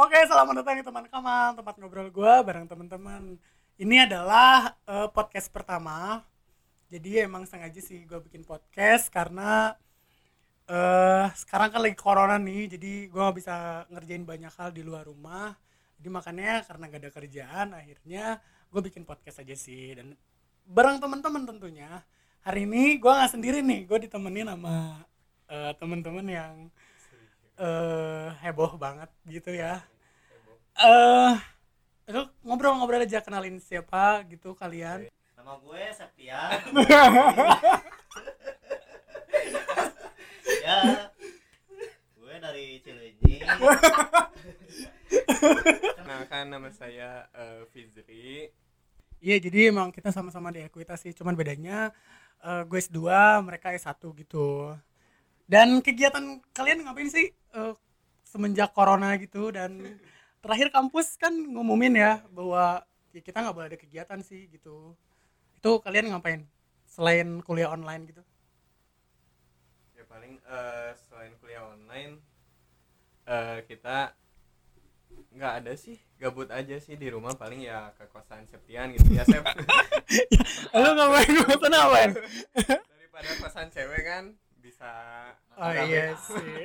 Oke, selamat datang di teman kamal, tempat ngobrol gue bareng teman-teman. Ini adalah eh, podcast pertama. Jadi emang sengaja sih gue bikin podcast karena eh sekarang kan lagi corona nih, jadi gue gak bisa ngerjain banyak hal di luar rumah. Jadi makanya karena gak ada kerjaan, akhirnya gue bikin podcast aja sih dan bareng teman-teman tentunya. Hari ini gue nggak sendiri nih, gue ditemenin sama eh, teman-teman yang eh heboh banget gitu ya. Eh itu ngobrol-ngobrol aja kenalin siapa gitu kalian. Nama gue Septian. ya, gue dari Cileunyi. Kenalkan nama saya eh, Fizri. Iya, jadi emang kita sama-sama di Ekuitas sih, cuman bedanya eh, gue S2, mereka S1 gitu. Dan kegiatan kalian ngapain sih eh, semenjak corona gitu dan terakhir kampus kan ngumumin ya bahwa ya kita nggak boleh ada kegiatan sih gitu. Itu kalian ngapain selain kuliah online gitu? Ya paling eh, selain kuliah online eh, kita nggak ada sih gabut aja sih di rumah paling ya ke kosan Septian gitu ya Sep Lu ngapain? Gue ngapain? daripada kosan cewek kan bisa Oh rame. iya sih.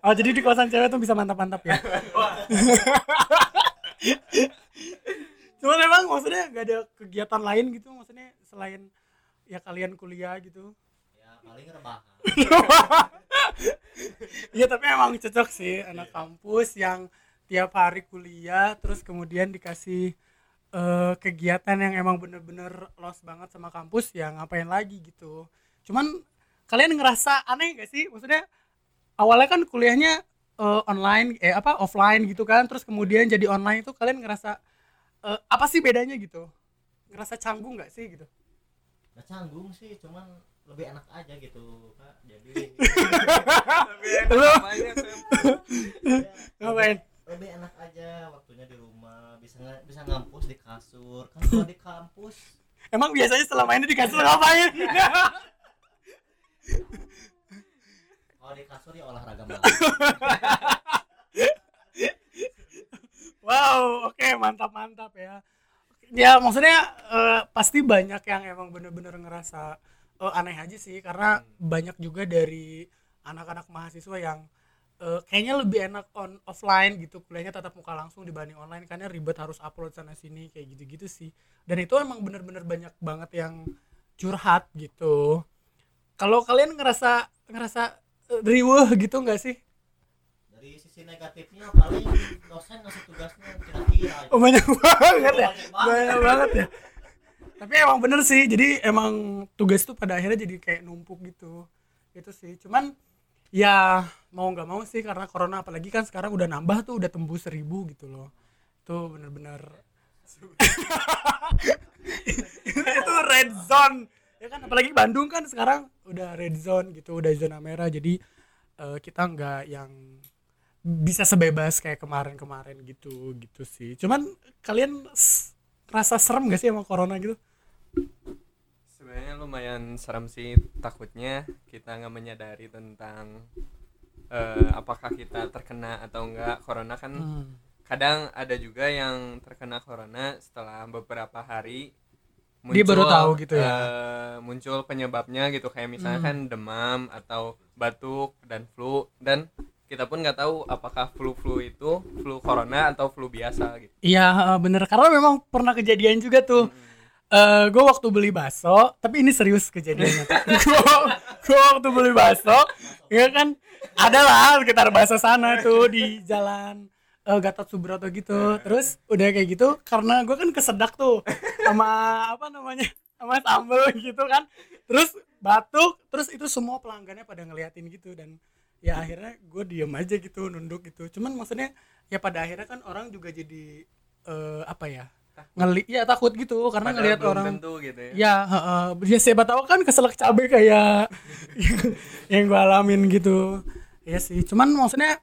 oh jadi di kosan cewek tuh bisa mantap-mantap ya. Cuman emang maksudnya gak ada kegiatan lain gitu maksudnya selain ya kalian kuliah gitu. Ya, paling rebahan. Iya tapi emang cocok sih anak kampus yang tiap hari kuliah terus kemudian dikasih eh, kegiatan yang emang bener-bener los banget sama kampus ya ngapain lagi gitu. Cuman kalian ngerasa aneh gak sih? Maksudnya awalnya kan kuliahnya eh, online eh apa offline gitu kan terus kemudian jadi online itu kalian ngerasa eh, apa sih bedanya gitu? Ngerasa canggung gak sih gitu? Gak canggung sih, cuman lebih enak aja gitu, Kak. Jadi Lebih enak Lu- Ngapain? lebih, lebih enak aja waktunya di rumah, bisa bisa ngampus di kasur. Kan kalau di kampus Emang biasanya selama ini di kasur ngapain? kalau di kasur ya olahraga malam. Wow, oke mantap mantap ya. Ya maksudnya eh, pasti banyak yang emang bener-bener ngerasa eh, aneh aja sih karena banyak juga dari anak-anak mahasiswa yang eh, kayaknya lebih enak on offline gitu kuliahnya tatap muka langsung dibanding online karena ribet harus upload sana sini kayak gitu-gitu sih. Dan itu emang bener-bener banyak banget yang curhat gitu. Kalau kalian ngerasa ngerasa eh, riweh gitu nggak sih? Dari sisi negatifnya paling dosen ngasih tugasnya kira-kira. Oh, banyak banget ya. Banyak banyak banget ya tapi emang bener sih jadi emang tugas tuh pada akhirnya jadi kayak numpuk gitu itu sih cuman ya mau nggak mau sih karena corona apalagi kan sekarang udah nambah tuh udah tembus seribu gitu loh itu bener-bener itu red zone ya kan apalagi Bandung kan sekarang udah red zone gitu udah zona merah. Jadi eh, kita nggak yang bisa sebebas kayak kemarin-kemarin gitu gitu sih. Cuman kalian rasa serem gak sih sama corona gitu? Sebenarnya lumayan serem sih takutnya kita nggak menyadari tentang eh, apakah kita terkena atau enggak corona kan Hmm. kadang ada juga yang terkena corona setelah beberapa hari Dia baru tahu gitu ya? eh, muncul penyebabnya gitu. Kayak misalnya Hmm. kan demam atau batuk dan flu. Dan kita pun nggak tahu apakah flu flu itu flu corona atau flu biasa gitu. Iya eh, bener. Karena memang pernah kejadian juga tuh. Eh gue waktu beli bakso tapi ini serius kejadiannya. Gue waktu beli bakso ya kan? Ada lah sekitar bakso sana tuh di jalan eh, Gatot Subroto gitu. Terus udah kayak gitu karena gue kan kesedak tuh sama apa namanya sama sambel gitu kan. Terus batuk terus itu semua pelanggannya pada ngeliatin gitu dan ya akhirnya gue diem aja gitu nunduk gitu. Cuman maksudnya ya pada akhirnya kan orang juga jadi eh, apa ya ngeli ya takut gitu karena Padahal ngelihat orang tentu gitu ya. Ya heeh. ya siapa tahu kan keselak cabe kayak yang gue alamin gitu. Ya sih cuman maksudnya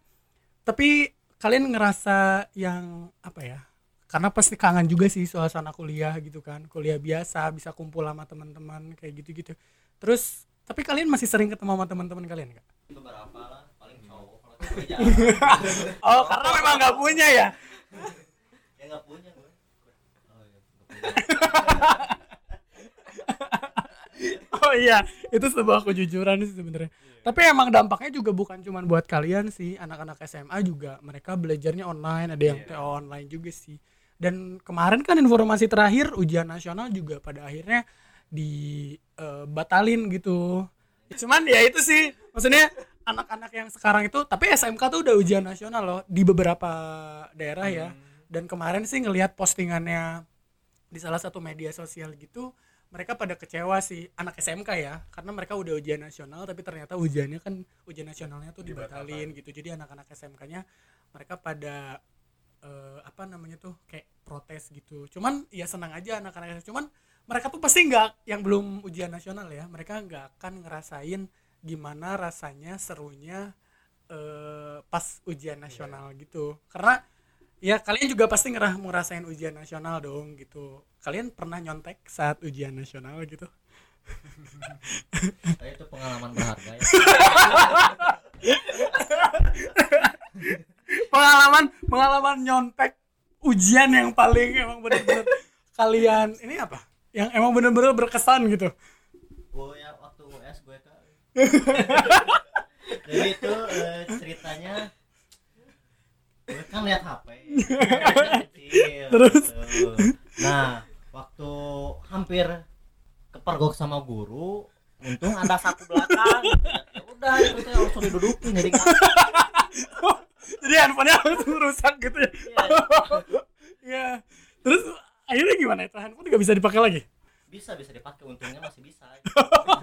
tapi kalian ngerasa yang apa ya karena pasti kangen juga sih suasana kuliah gitu kan. Kuliah biasa bisa kumpul sama teman-teman kayak gitu-gitu. Terus tapi kalian masih sering ketemu sama teman-teman kalian nggak? Beberapa lah paling cowok kalau Kerja. oh karena memang nggak punya ya? Ya nggak punya gue. Oh, iya, oh iya. Itu sebuah kejujuran sih sebenarnya tapi emang dampaknya juga bukan cuma buat kalian sih anak-anak SMA juga. Mereka belajarnya online ada yang Iya. TO online juga sih. Dan kemarin kan informasi terakhir ujian nasional juga pada akhirnya dibatalin gitu. Cuman ya itu sih maksudnya anak-anak yang sekarang itu tapi SMK tuh udah ujian nasional loh di beberapa daerah ya. Dan kemarin sih ngelihat postingannya di salah satu media sosial gitu mereka pada kecewa sih anak SMK ya karena mereka udah ujian nasional tapi ternyata ujiannya kan ujian nasionalnya tuh dibatalin gitu. Jadi anak-anak SMK-nya mereka pada eh, apa namanya tuh kayak protes gitu. Cuman ya senang aja anak-anak cuman mereka tuh pasti nggak yang belum ujian nasional ya mereka nggak akan ngerasain gimana rasanya serunya eh, pas ujian nasional gitu. Karena ya kalian juga pasti ngerah ngerasain ujian nasional dong gitu. Kalian pernah nyontek saat ujian nasional gitu? Tapi itu pengalaman berharga ya. Pengalaman pengalaman nyontek ujian yang paling emang bener-bener kalian ini apa? Yang emang bener-bener berkesan gitu? Gue ya waktu US gue kan jadi itu eh, ceritanya gue kan lihat HP kecil, Terus? gitu. nah waktu hampir kepergok sama guru untung ada saku belakang. Ya udah itu saya langsung didudukin jadi jadi handphonenya langsung rusak gitu ya? Iya, ya terus akhirnya gimana? Itu handphone nggak bisa dipakai lagi? Bisa bisa dipakai. Untungnya masih bisa.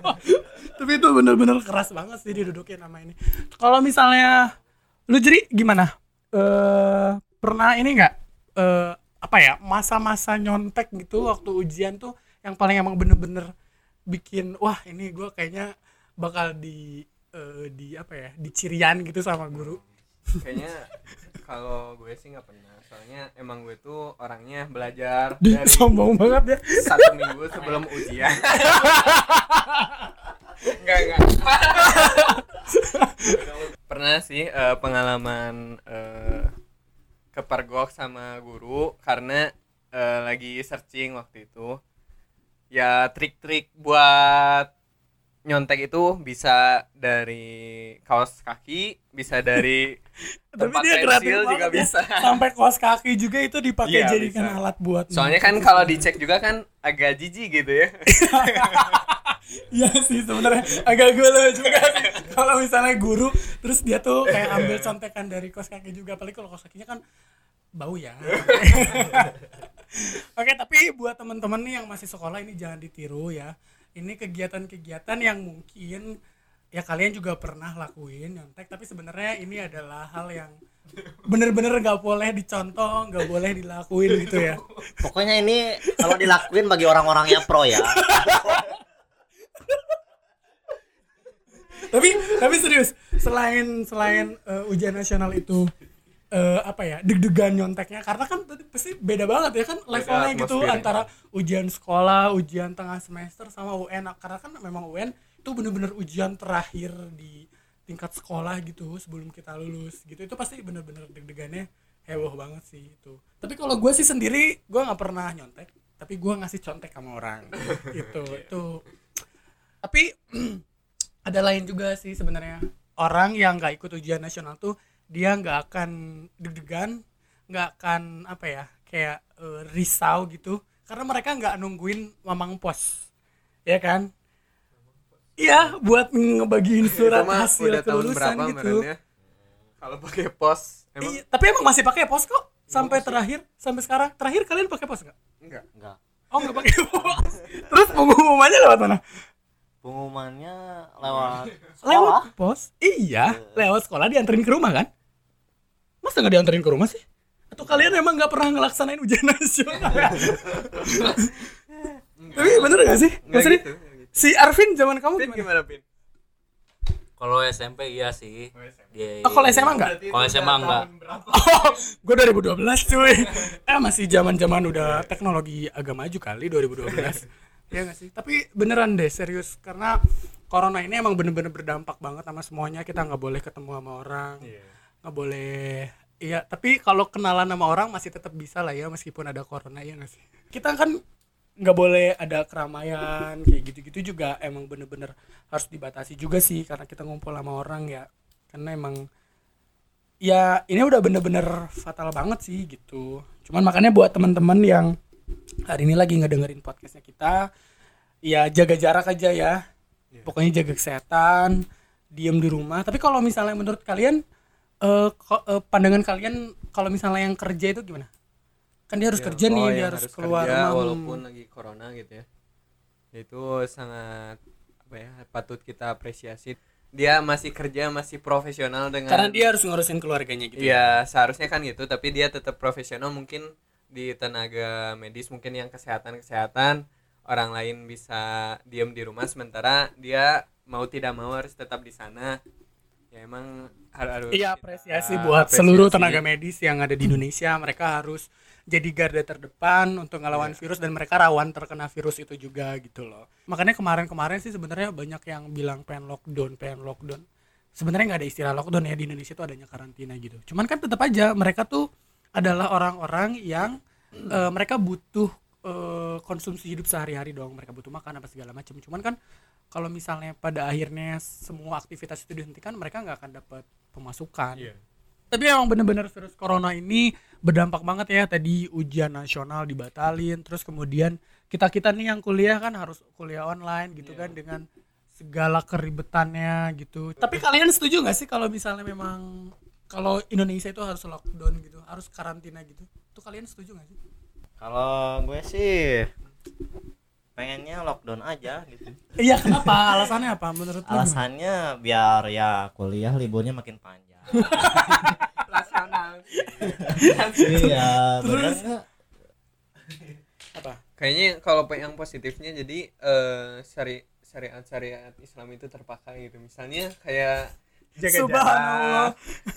Tapi itu bener-bener keras banget sih didudukin nama ini. Kalau misalnya lu jadi gimana? Eh pernah ini nggak eh apa ya masa-masa nyontek gitu waktu ujian tuh yang paling emang bener-bener bikin wah ini gue kayaknya bakal di eh, di apa ya dicirian gitu sama guru. Kayaknya kalau gue sih nggak pernah soalnya emang gue tuh orangnya belajar Di, dari sombong banget ya. satu minggu sebelum ujian. Enggak enggak pernah sih eh, pengalaman eh, kepergok sama guru karena eh, lagi searching waktu itu ya trik-trik buat nyontek itu bisa dari kaos kaki bisa dari tapi tempat dia kreatif pensil juga ya. bisa sampai kaos kaki juga itu dipakai Iya, jadikan bisa. alat buat soalnya kan kalau dicek juga kan agak jijik gitu ya Iya sih sebenarnya agak gue juga sih. kalau misalnya guru terus dia tuh kayak ambil contekan dari kos kaki juga. Apalagi kalau kos kakinya kan bau ya. Oke tapi buat teman-teman nih yang masih sekolah ini jangan ditiru ya. Ini kegiatan-kegiatan yang mungkin ya kalian juga pernah lakuin nyontek. Tapi sebenarnya ini adalah hal yang bener-bener nggak boleh dicontoh nggak boleh dilakuin gitu ya. Pokoknya ini kalau dilakuin bagi orang-orang yang pro ya tapi tapi serius selain selain eh, ujian nasional itu eh, apa ya deg-degan nyonteknya karena kan tadi pasti beda banget ya kan levelnya gitu antara ujian sekolah ujian tengah semester sama UN karena kan memang UN itu bener-bener ujian terakhir di tingkat sekolah gitu sebelum kita lulus gitu. Itu pasti bener-bener deg-degannya heboh banget sih itu. Tapi kalau gue sih sendiri gue nggak pernah nyontek tapi gue ngasih contek sama orang gitu. Itu. Tapi ada lain juga sih sebenarnya. Orang yang nggak ikut ujian nasional tuh dia nggak akan deg-degan nggak akan apa ya kayak eh, risau gitu. Karena mereka nggak nungguin mamang pos. Ya kan? Iya buat ngebagiin surat Itu mah hasil udah tahun kelulusan berapa gitu. kalau pakai pos emang Iya, tapi emang masih pakai pos kok? Sampai terakhir sampai sekarang. Terakhir kalian pakai pos nggak? Enggak enggak oh nggak pakai pos. Terus pengumumannya lewat mana pengumumannya lewat sekolah. lewat pos iya lewat sekolah dianterin ke rumah kan? Masa nggak dianterin ke rumah sih? Atau kalian emang nggak pernah ngelaksanain ujian nasional? Tapi bener gak sih? Maksudnya gitu, gitu. si Arvin zaman kamu Pin gimana? gimana pin? Kalau SMP iya sih. Dia- Oh, kalau SMA enggak? Kalau SMA enggak. Oh, gue 2012 cuy. Eh masih zaman-zaman udah teknologi agak maju kali 2012. Ya nggak sih? Tapi beneran deh serius. Karena corona ini emang bener-bener berdampak banget sama semuanya. Kita nggak boleh ketemu sama orang. Iya. nggak boleh iya. Tapi kalau kenalan sama orang masih tetap bisa lah ya meskipun ada corona ya nggak sih? Kita kan nggak boleh ada keramaian kayak gitu-gitu juga emang bener-bener harus dibatasi juga sih karena kita ngumpul sama orang ya. Karena emang ya ini udah bener-bener fatal banget sih gitu. Cuman makanya buat teman-teman yang hari ini lagi ngedengerin podcastnya kita. Ya jaga jarak aja ya. Iya. pokoknya jaga kesehatan diem di rumah. Tapi kalau misalnya menurut kalian ko- eh, pandangan kalian kalau misalnya yang kerja itu gimana? Kan dia harus Ya, kerja nih oh, dia yang harus keluar kerja rumah. walaupun lagi corona gitu ya. Itu sangat apa ya patut kita apresiasi. Dia masih kerja masih profesional dengan karena dia harus ngurusin keluarganya gitu Iya, seharusnya kan gitu, tapi dia tetap profesional mungkin di tenaga medis mungkin yang kesehatan-kesehatan orang lain bisa diem di rumah sementara dia mau tidak mau harus tetap di sana. Ya emang har- harus Iya apresiasi buat apresiasi. seluruh tenaga medis yang ada di Indonesia. Mereka harus jadi garda terdepan untuk ngelawan virus dan mereka rawan terkena virus itu juga gitu loh. Makanya kemarin-kemarin sih sebenarnya banyak yang bilang pengen lockdown pengen lockdown. Sebenarnya nggak ada istilah lockdown ya di Indonesia itu adanya karantina gitu. Cuman kan tetap aja mereka tuh adalah orang-orang yang eh, mereka butuh eh, konsumsi hidup sehari-hari dong. Mereka butuh makan apa segala macam. Cuman kan kalau misalnya pada akhirnya semua aktivitas itu dihentikan mereka nggak akan dapat pemasukan. Iya. tapi emang bener-bener virus corona ini berdampak banget ya. Tadi ujian nasional dibatalin terus kemudian kita kita nih yang kuliah kan harus kuliah online gitu kan dengan segala keribetannya gitu. Tapi kalian setuju nggak sih kalau misalnya memang kalau Indonesia itu harus lockdown gitu harus karantina gitu itu kalian setuju nggak sih Kalau gue sih pengennya lockdown aja gitu. iya kenapa alasannya apa menurut lu? Alasannya biar ya kuliah liburnya makin panjang. Rasional iya, benar nggak? apa Kayaknya kalau yang positifnya jadi eh syari syariat syariat Islam itu terpakai gitu. Misalnya kayak jaga Subhanallah. jarak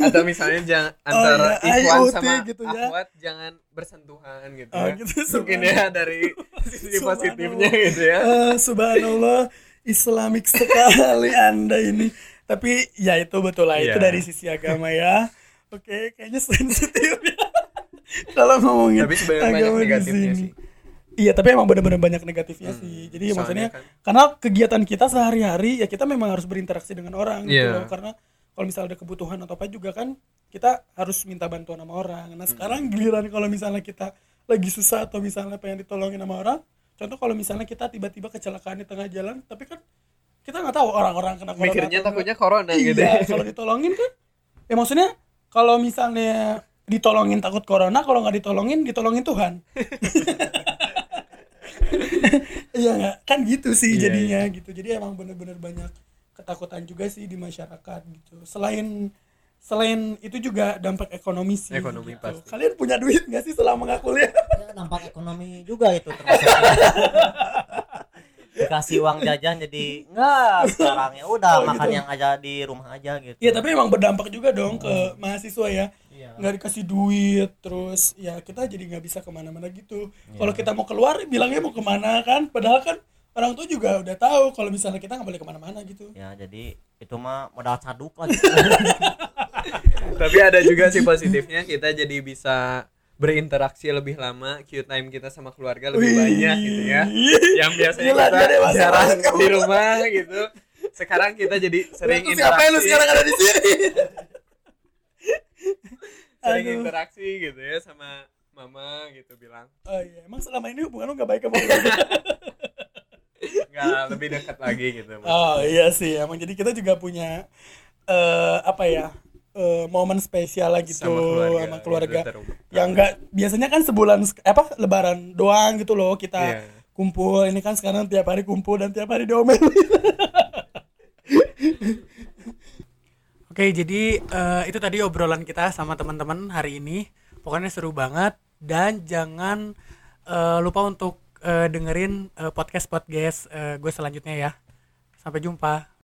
atau misalnya jangan antara ya, ikhwan sama gitu ya. akhwat jangan bersentuhan gitu Oh, ya. gitu, Mungkin ya dari sisi positifnya gitu ya. Eh, subhanallah Islamik sekali anda ini tapi ya itu betul lah itu Iya. dari sisi agama ya oke kayaknya sensitif ya kalau ngomongin Tapi sebenarnya banyak agama di negatifnya sini. sih. Iya tapi emang benar-benar banyak negatifnya Hmm, sih jadi soalnya maksudnya kan- karena kegiatan kita sehari-hari ya kita memang harus berinteraksi dengan orang gitu Iya. loh karena kalau misalnya ada kebutuhan atau apa juga kan kita harus minta bantuan sama orang Hmm. nah sekarang giliran kalau misalnya kita lagi susah atau misalnya pengen ditolongin sama orang contoh kalau misalnya kita tiba-tiba kecelakaan di tengah jalan tapi kan kita nggak tahu orang-orang kena corona Mikirnya takutnya corona gitu. iya kalau ditolongin kan ya maksudnya kalau misalnya ditolongin takut corona kalau nggak ditolongin ditolongin Tuhan iya nggak kan gitu sih Iya, jadinya gitu jadi emang bener-bener banyak ketakutan juga sih di masyarakat gitu selain selain itu juga dampak ekonomi sih Ekonomi gitu. pasti. kalian punya duit nggak sih selama nggak kuliah Ya, dampak ekonomi juga itu termasuk. Dikasih uang jajan jadi enggak sekarang ya udah Oh, makan gitu. yang aja di rumah aja gitu. Iya tapi emang berdampak juga dong ke mahasiswa ya. Nggak dikasih duit terus ya kita jadi nggak bisa ke mana-mana gitu Iya. kalau kita mau keluar bilangnya mau ke mana kan padahal kan orang tua juga udah tahu kalau misalnya kita nggak boleh ke mana-mana gitu Ya jadi itu mah modal caduk lah gitu. Tapi ada juga sih positifnya kita jadi bisa berinteraksi lebih lama, queue time kita sama keluarga lebih Wih. banyak gitu ya. Yang biasanya Gila, kita jarang di rumah gitu. Sekarang kita jadi sering Terus siapa yang lu interaksi. sekarang ada di sini Sering Aduh. interaksi gitu ya sama mama gitu bilang. oh iya emang selama ini hubungan lu nggak baik sama keluarga Nggak lebih dekat lagi gitu. oh iya sih emang jadi kita juga punya eh apa ya eh, momen spesial lah gitu Sama keluarga, sama keluarga itu terum- yang enggak biasanya kan sebulan apa lebaran doang gitu loh kita Iya. kumpul ini kan sekarang tiap hari kumpul dan tiap hari diomelin Oke, jadi eh, itu tadi obrolan kita sama teman-teman hari ini. Pokoknya seru banget dan jangan eh, lupa untuk eh, dengerin podcast podcast gue selanjutnya ya. Sampai jumpa.